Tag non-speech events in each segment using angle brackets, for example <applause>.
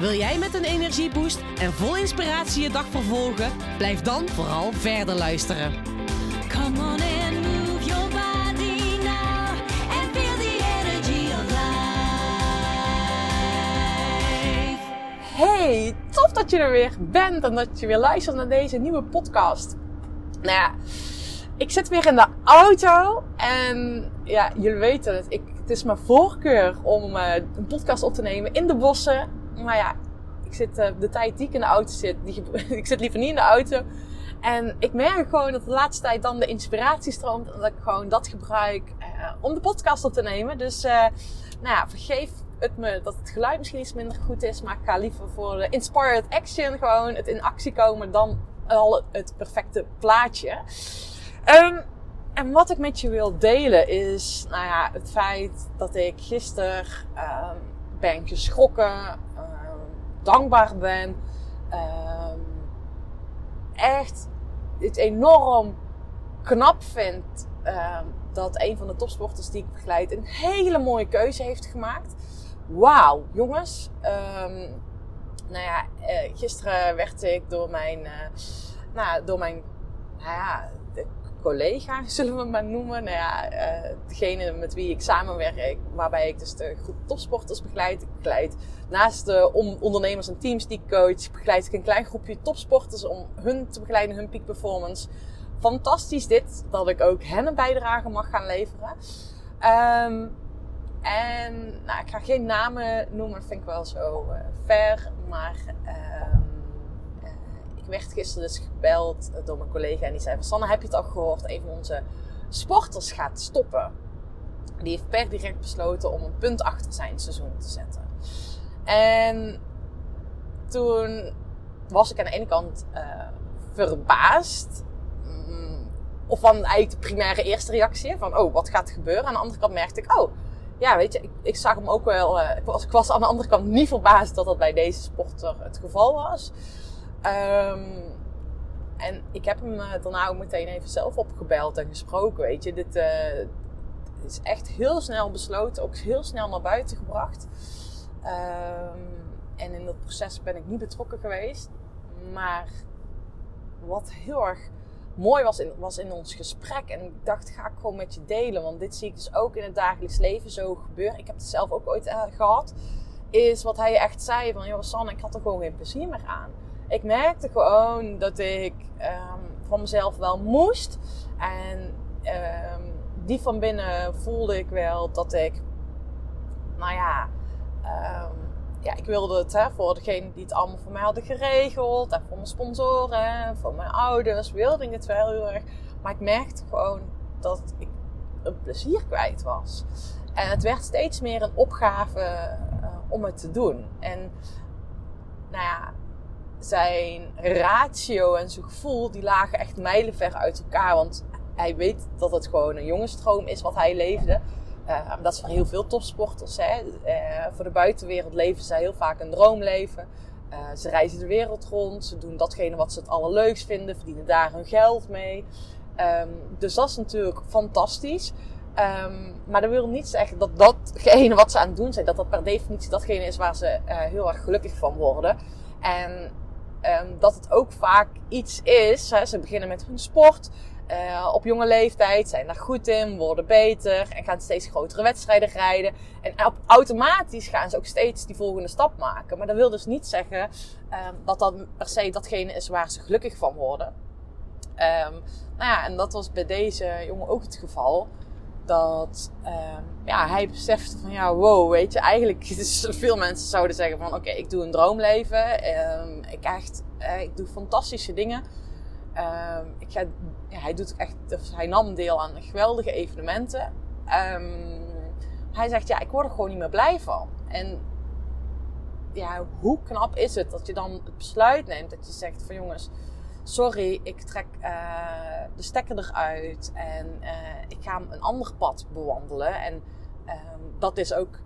Wil jij met een energieboost en vol inspiratie je dag vervolgen? Blijf dan vooral verder luisteren. Come on move your body now and feel the energy. Hey, tof dat je er weer bent en dat je weer luistert naar deze nieuwe podcast. Nou ja, ik zit weer in de auto en ja, jullie weten het. Ik, het is mijn voorkeur om eh, een podcast op te nemen in de bossen. Maar ja, ik zit eh, de tijd die ik in de auto zit, die, <laughs> ik zit liever niet in de auto. En ik merk gewoon dat de laatste tijd dan de inspiratie stroomt en dat ik gewoon dat gebruik eh, om de podcast op te nemen. Dus eh, nou ja, vergeef het me dat het geluid misschien iets minder goed is, maar ik ga liever voor de inspired action, gewoon het in actie komen, dan al het perfecte plaatje. Ehm, en wat ik met je wil delen is, nou ja, het feit dat ik gisteren ehm, ben geschrokken, ehm, dankbaar ben, ehm, echt het enorm knap vind ehm, dat een van de topsporters die ik begeleid een hele mooie keuze heeft gemaakt. Wauw, jongens. Ehm, nou ja, eh, gisteren werd ik door mijn, eh, nou, door mijn, nou ja, collega, <laughs> zullen we maar noemen. Nou ja, eh, degene met wie ik samenwerk, waarbij ik dus de groep topsporters begeleid. Ik begeleid naast de on- ondernemers en teams die ik coach, begeleid ik een klein groepje topsporters om hun te begeleiden, hun peak performance. Fantastisch dit, dat ik ook hen een bijdrage mag gaan leveren. Ehm, en nou, ik ga geen namen noemen, dat vind ik wel zo eh fair. Maar ehm, eh, werd gisteren dus gebeld door mijn collega en die zei van... Sanne, heb je het al gehoord? Een van onze sporters gaat stoppen. Die heeft per direct besloten om een punt achter zijn seizoen te zetten. En toen was ik aan de ene kant eh, verbaasd. Mm, Of van eigenlijk de primaire eerste reactie. Van, oh, wat gaat er gebeuren? Aan de andere kant merkte ik, oh, ja, weet je, ik, ik zag hem ook wel. eh, ik, was, ik was aan de andere kant niet verbaasd dat dat bij deze sporter het geval was. Ehm, en ik heb hem eh, daarna ook meteen even zelf opgebeld en gesproken. Weet je, dit eh, is echt heel snel besloten, ook heel snel naar buiten gebracht. Ehm, en in dat proces ben ik niet betrokken geweest. Maar wat heel erg mooi was in, was in ons gesprek. En ik dacht, ga ik gewoon met je delen. Want dit zie ik dus ook in het dagelijks leven zo gebeuren. Ik heb het zelf ook ooit eh, gehad. Is wat hij echt zei van, joh Sanne, ik had er gewoon geen plezier meer aan. Ik merkte gewoon dat ik ehm, van mezelf wel moest. En ehm, die van binnen voelde ik wel dat ik, nou ja, ehm, ja, ik wilde het hè, voor degene die het allemaal voor mij hadden geregeld. En voor mijn sponsoren, en voor mijn ouders, wilde ik het wel heel erg. Maar ik merkte gewoon dat ik een plezier kwijt was. En het werd steeds meer een opgave eh, om het te doen. En nou ja, zijn ratio en zijn gevoel, die lagen echt mijlenver uit elkaar. Want hij weet dat het gewoon een jongenstroom is wat hij leefde. Uh, dat is voor heel veel topsporters. Hè. Uh, voor de buitenwereld leven zij heel vaak een droomleven. Uh, ze reizen de wereld rond. Ze doen datgene wat ze het allerleukst vinden. Verdienen daar hun geld mee. Um, dus dat is natuurlijk fantastisch. Um, maar dat wil niet zeggen dat datgene wat ze aan het doen zijn, dat dat per definitie datgene is waar ze heel erg gelukkig van worden. En dat het ook vaak iets is. Ze beginnen met hun sport. Uh, op jonge leeftijd zijn daar goed in, worden beter en gaan steeds grotere wedstrijden rijden. En op, automatisch gaan ze ook steeds die volgende stap maken. Maar dat wil dus niet zeggen um, dat dat per se datgene is waar ze gelukkig van worden. Um, nou ja, en dat was bij deze jongen ook het geval. Dat ja, hij besefte van ja, wow, weet je, eigenlijk is <laughs> veel mensen zouden zeggen van oké, ik doe een droomleven. ik, echt, uh, ik doe fantastische dingen. Um, ik ga, hij, doet echt, dus hij nam deel aan geweldige evenementen. Hij zegt, ja, ik word er gewoon niet meer blij van. En ja, hoe knap is het dat je dan het besluit neemt dat je zegt van jongens, sorry, ik trek eh, de stekker eruit en eh, ik ga een ander pad bewandelen. En ehm, dat is ook,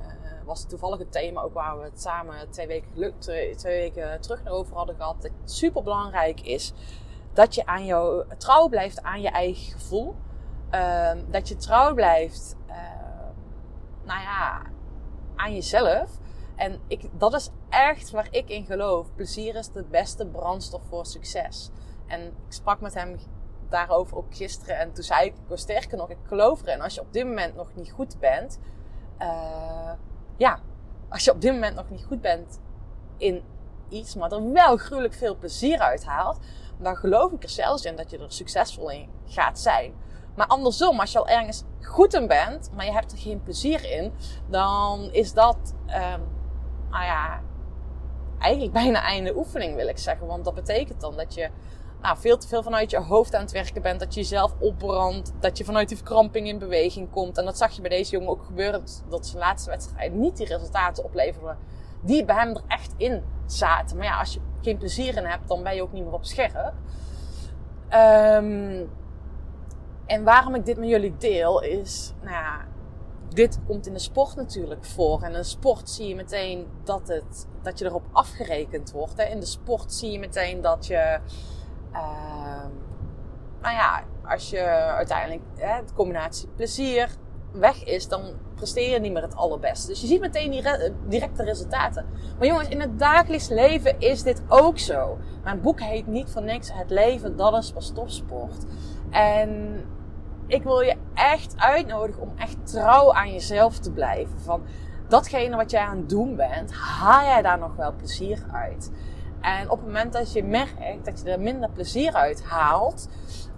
eh, was toevallig het thema ook waar we het samen twee weken, geluk- twee, weken terug over hadden gehad. Dat het super belangrijk is dat je aan jou, trouw blijft aan je eigen gevoel. Ehm, dat je trouw blijft, ehm, nou ja, aan jezelf. En ik, dat is echt waar ik in geloof. Plezier is de beste brandstof voor succes. En ik sprak met hem daarover ook gisteren. En toen zei ik, sterker nog, ik geloof erin. Als je op dit moment nog niet goed bent. eh, ja, als je op dit moment nog niet goed bent in iets, maar er wel gruwelijk veel plezier uit haalt. Dan geloof ik er zelfs in dat je er succesvol in gaat zijn. Maar andersom, als je al ergens goed in bent, maar je hebt er geen plezier in, dan is dat, ehm, nou ja, eigenlijk <laughs> bijna einde oefening wil ik zeggen. Want dat betekent dan dat je nou, veel te veel vanuit je hoofd aan het werken bent, dat je jezelf opbrandt, dat je vanuit die verkramping in beweging komt. En dat zag je bij deze jongen ook gebeuren, dat zijn laatste wedstrijd niet die resultaten opleverde die bij hem er echt in zaten. Maar ja, als je geen plezier in hebt, dan ben je ook niet meer op scherp. Ehm, en waarom ik dit met jullie deel is, nou ja, dit komt in de sport natuurlijk voor. En in de sport zie je meteen dat, het, dat je erop afgerekend wordt. Hè. In de sport zie je meteen dat je, ehm, nou ja, als je uiteindelijk hè, de combinatie plezier weg is, dan presteer je niet meer het allerbeste. Dus je ziet meteen die re- directe resultaten. Maar jongens, in het dagelijks leven is dit ook zo. Mijn boek heet niet voor niks Het leven, dat is pas topsport. En ik wil je echt uitnodigen om echt trouw aan jezelf te blijven. Van datgene wat jij aan het doen bent, haal jij daar nog wel plezier uit? En op het moment dat je merkt dat je er minder plezier uit haalt,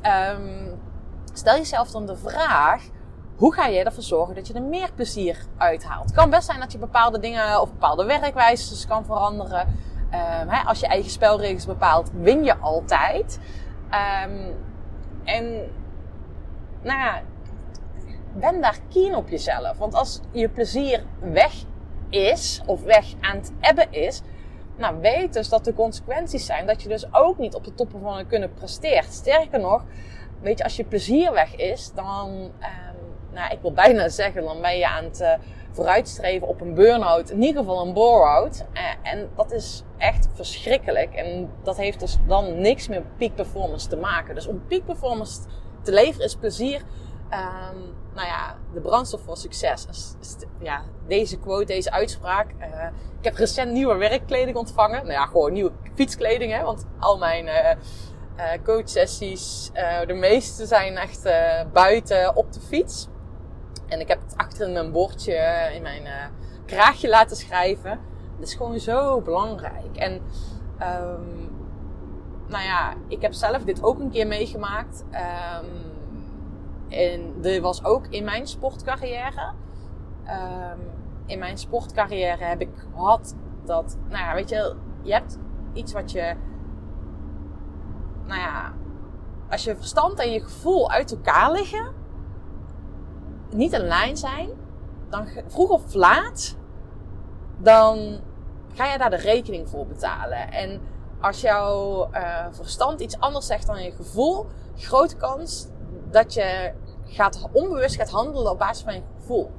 ehm, stel jezelf dan de vraag: hoe ga je ervoor zorgen dat je er meer plezier uithaalt? Het kan best zijn dat je bepaalde dingen of bepaalde werkwijzes kan veranderen. Ehm, als je eigen spelregels bepaalt, win je altijd. Ehm, en nou ja, ben daar keen op jezelf. Want als je plezier weg is, of weg aan het ebben is, nou weet dus dat de consequenties zijn dat je dus ook niet op de toppen van kunnen presteert. Sterker nog, weet je, als je plezier weg is, dan, ehm, nou ik wil bijna zeggen, dan ben je aan het eh, vooruitstreven op een burn-out, in ieder geval een bore-out. Eh, en dat is echt verschrikkelijk. En dat heeft dus dan niks meer met peak performance te maken. Dus om peak performance te leveren is plezier. ehm, nou ja, de brandstof voor succes. Ja, deze quote, deze uitspraak. eh, ik heb recent nieuwe werkkleding ontvangen. Nou ja, gewoon nieuwe fietskleding. Hè, want al mijn eh, eh, coachsessies, eh, de meeste zijn echt buiten op de fiets. En ik heb het achter in mijn bordje, in mijn kraagje laten schrijven. Dat is gewoon zo belangrijk. En ehm, nou ja, ik heb zelf dit ook een keer meegemaakt. Ehm, en dit was ook in mijn sportcarrière. Ehm, in mijn sportcarrière heb ik gehad dat, nou ja, weet je, je hebt iets wat je, nou ja, als je verstand en je gevoel uit elkaar liggen, niet in lijn zijn, dan vroeg of laat, dan ga je daar de rekening voor betalen. En als jouw eh, verstand iets anders zegt dan je gevoel, grote kans dat je gaat, onbewust gaat handelen op basis van je gevoel.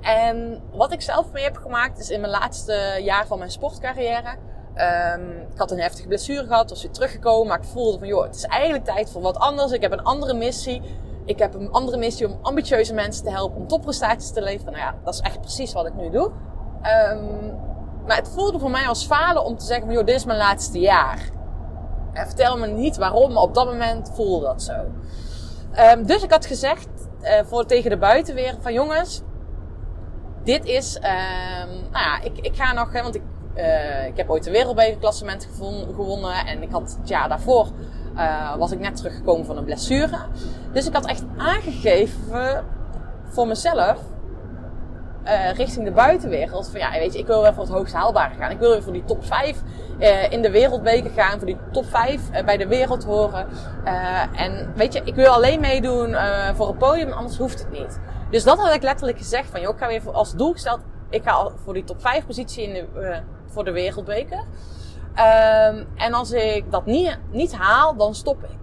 En wat ik zelf mee heb gemaakt is in mijn laatste jaar van mijn sportcarrière. ehm, ik had een heftige blessure gehad, was weer teruggekomen, maar ik voelde van joh, het is eigenlijk tijd voor wat anders. Ik heb een andere missie. Ik heb een andere missie om ambitieuze mensen te helpen, om topprestaties te leveren. Nou ja, dat is echt precies wat ik nu doe. Ehm, maar het voelde voor mij als falen om te zeggen van joh, dit is mijn laatste jaar. En vertel me niet waarom, maar op dat moment voelde dat zo. Ehm, dus ik had gezegd eh, voor, tegen de buitenwereld van jongens, dit is, ehm, nou ja, ik, ik ga nog, hè, want ik, eh, ik heb ooit een wereldbekerklassement gewon- gewonnen. En ik had het jaar daarvoor, eh, was ik net teruggekomen van een blessure. Dus ik had echt aangegeven voor mezelf, eh, richting de buitenwereld. Van ja, weet je, ik wil weer voor het hoogst haalbare gaan. Ik wil weer voor die top 5 eh, in de wereldbeker gaan. Voor die top 5 eh, bij de wereld horen. En weet je, ik wil alleen meedoen voor een podium, anders hoeft het niet. Dus dat had ik letterlijk gezegd. Van joh, ik ga weer voor, als doel gesteld. Ik ga voor die top 5 positie in de, voor de wereldbeker. Ehm, en als ik dat niet, niet haal, dan stop ik.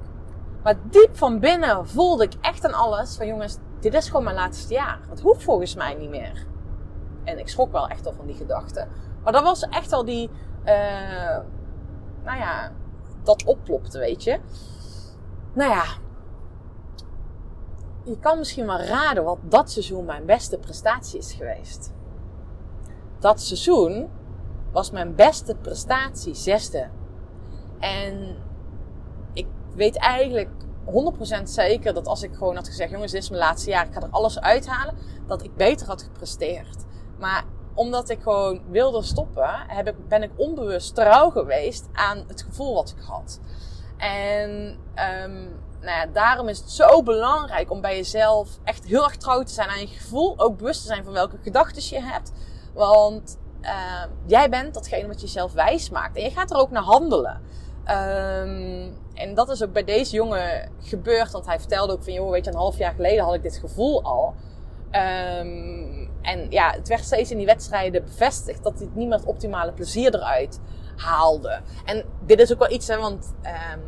Maar diep van binnen voelde ik echt aan alles van jongens, dit is gewoon mijn laatste jaar. Het hoeft volgens mij niet meer. En ik schrok wel echt al van die gedachte. Maar dat was echt al die, eh, nou ja, dat opplopte, weet je. Nou ja, je kan misschien wel raden wat dat seizoen mijn beste prestatie is geweest. Dat seizoen was mijn beste prestatie zesde. En ik weet eigenlijk 100% zeker dat als ik gewoon had gezegd: jongens, dit is mijn laatste jaar, ik ga er alles uithalen, dat ik beter had gepresteerd. Maar omdat ik gewoon wilde stoppen, heb ik, ben ik onbewust trouw geweest aan het gevoel wat ik had. En um, nou ja, daarom is het zo belangrijk om bij jezelf echt heel erg trouw te zijn aan je gevoel. Ook bewust te zijn van welke gedachten je hebt. Want uh, jij bent datgene wat jezelf wijs maakt. En je gaat er ook naar handelen. Um, en dat is ook bij deze jongen gebeurd. Want hij vertelde ook van, joh, weet je, een half jaar geleden had ik dit gevoel al. Um, en ja, het werd steeds in die wedstrijden bevestigd dat hij niet meer optimale plezier eruit haalde. En dit is ook wel iets, hè, want um,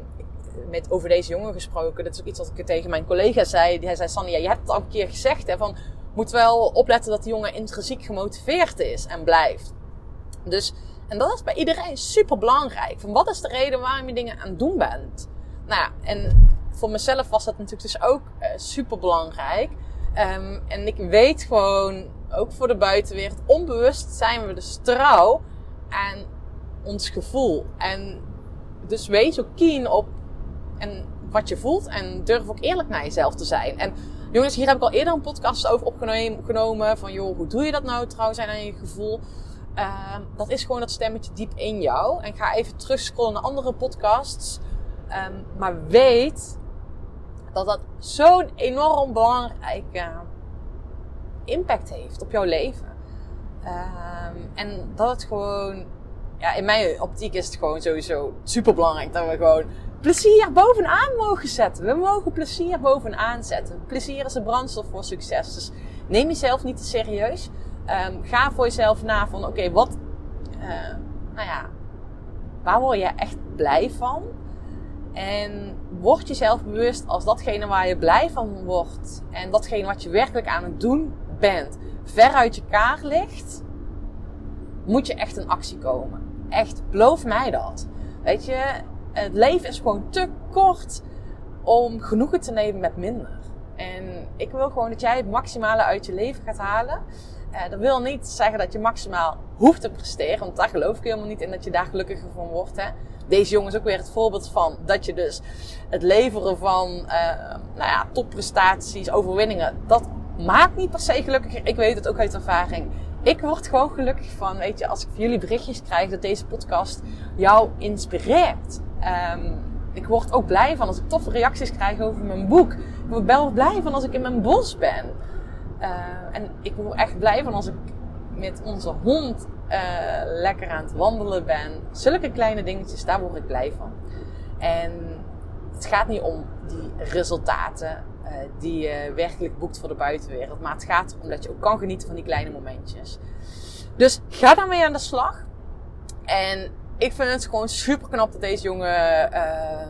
met over deze jongen gesproken, dat is ook iets wat ik tegen mijn collega zei. Hij zei, Sanne, je hebt het al een keer gezegd, hè, van moet wel opletten dat die jongen intrinsiek gemotiveerd is en blijft. Dus, en dat is bij iedereen super belangrijk. Van wat is de reden waarom je dingen aan het doen bent? Nou ja, en voor mezelf was dat natuurlijk dus ook uh, super belangrijk. Um, en ik weet gewoon, ook voor de buitenwereld, onbewust zijn we dus trouw aan ons gevoel. En dus wees ook keen op en wat je voelt en durf ook eerlijk naar jezelf te zijn. En jongens, hier heb ik al eerder een podcast over opgenomen. Van joh, hoe doe je dat nou trouw zijn aan je gevoel? Uh, dat is gewoon dat stemmetje diep in jou. En ga even terugscrollen naar andere podcasts. Um, maar weet dat dat zo'n enorm belangrijke impact heeft op jouw leven. Um, en dat het gewoon, ja, in mijn optiek is het gewoon sowieso super belangrijk dat we gewoon plezier bovenaan mogen zetten. We mogen plezier bovenaan zetten. Plezier is de brandstof voor succes. Dus neem jezelf niet te serieus. Um, ga voor jezelf na van, oké, wat, uh, nou ja, waar word je echt blij van? En word jezelf bewust als datgene waar je blij van wordt en datgene wat je werkelijk aan het doen bent, ver uit je kaart ligt, moet je echt in actie komen. Echt, beloof mij dat. Weet je, het leven is gewoon te kort om genoegen te nemen met minder. En ik wil gewoon dat jij het maximale uit je leven gaat halen. Uh, dat wil niet zeggen dat je maximaal hoeft te presteren, want daar geloof ik helemaal niet in dat je daar gelukkiger van wordt. Hè? Deze jongen is ook weer het voorbeeld van dat je dus het leveren van uh, nou ja, topprestaties, overwinningen, dat maakt niet per se gelukkiger. Ik weet het ook uit ervaring. Ik word gewoon gelukkig van, weet je, als ik van jullie berichtjes krijg dat deze podcast jou inspireert. Um, ik word ook blij van als ik toffe reacties krijg over mijn boek. Ik word wel blij van als ik in mijn bos ben. Uh, en ik word echt blij van als ik met onze hond uh, lekker aan het wandelen ben. Zulke kleine dingetjes, daar word ik blij van. En het gaat niet om die resultaten uh, die je werkelijk boekt voor de buitenwereld. Maar het gaat erom dat je ook kan genieten van die kleine momentjes. Dus ga daarmee aan de slag. En ik vind het gewoon super knap dat deze jongen, uh,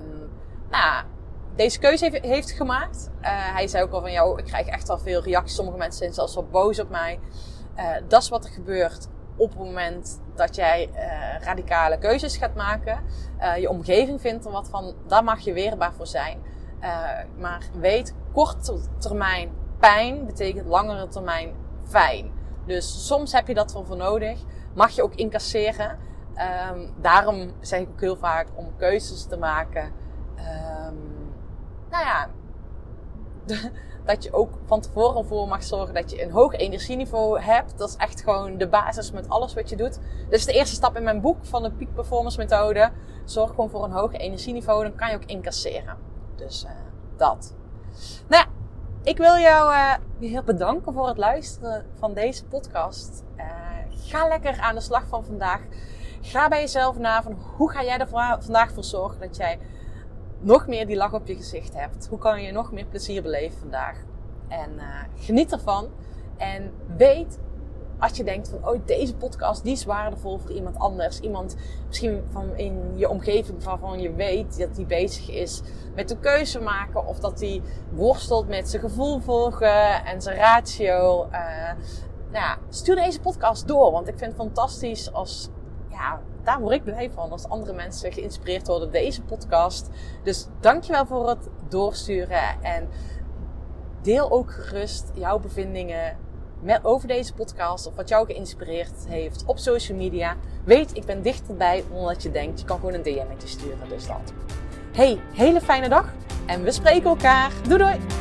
nou, deze keuze heeft, gemaakt. Uh, hij zei ook al van, jou, ik krijg echt al veel reacties. Sommige mensen zijn zelfs wel boos op mij. Uh, dat is wat er gebeurt op het moment dat jij uh, radicale keuzes gaat maken. je omgeving vindt er wat van. Daar mag je weerbaar voor zijn. maar weet, korte termijn pijn betekent langere termijn fijn. Dus soms heb je dat wel voor nodig. Mag je ook incasseren. Um, daarom zeg ik ook heel vaak om keuzes te maken. Um, nou ja, <laughs> dat je ook van tevoren voor mag zorgen dat je een hoog energieniveau hebt. Dat is echt gewoon de basis met alles wat je doet. Dus de eerste stap in mijn boek van de Peak Performance Methode. Zorg gewoon voor een hoog energieniveau. Dan kan je ook incasseren. Dus uh, dat. Nou ja, ik wil jou uh, weer bedanken voor het luisteren van deze podcast. Uh, ga lekker aan de slag van vandaag. Ga bij jezelf na van hoe ga jij er vandaag voor zorgen dat jij nog meer die lach op je gezicht hebt. Hoe kan je nog meer plezier beleven vandaag? En uh, geniet ervan. En weet als je denkt van, oh, deze podcast die is waardevol voor iemand anders. Iemand misschien van in je omgeving waarvan je weet dat die bezig is met de keuze maken. Of dat hij worstelt met zijn gevoel volgen en zijn ratio. Uh, nou ja, stuur deze podcast door. Want ik vind het fantastisch als, ja, daar word ik blij van. Als andere mensen geïnspireerd worden door deze podcast. Dus dankjewel voor het doorsturen. En deel ook gerust jouw bevindingen over deze podcast of wat jou geïnspireerd heeft op social media. Weet, ik ben dichterbij omdat je denkt. Je kan gewoon een DM'tje sturen, dus dat. Hey, hele fijne dag en we spreken elkaar. Doei doei!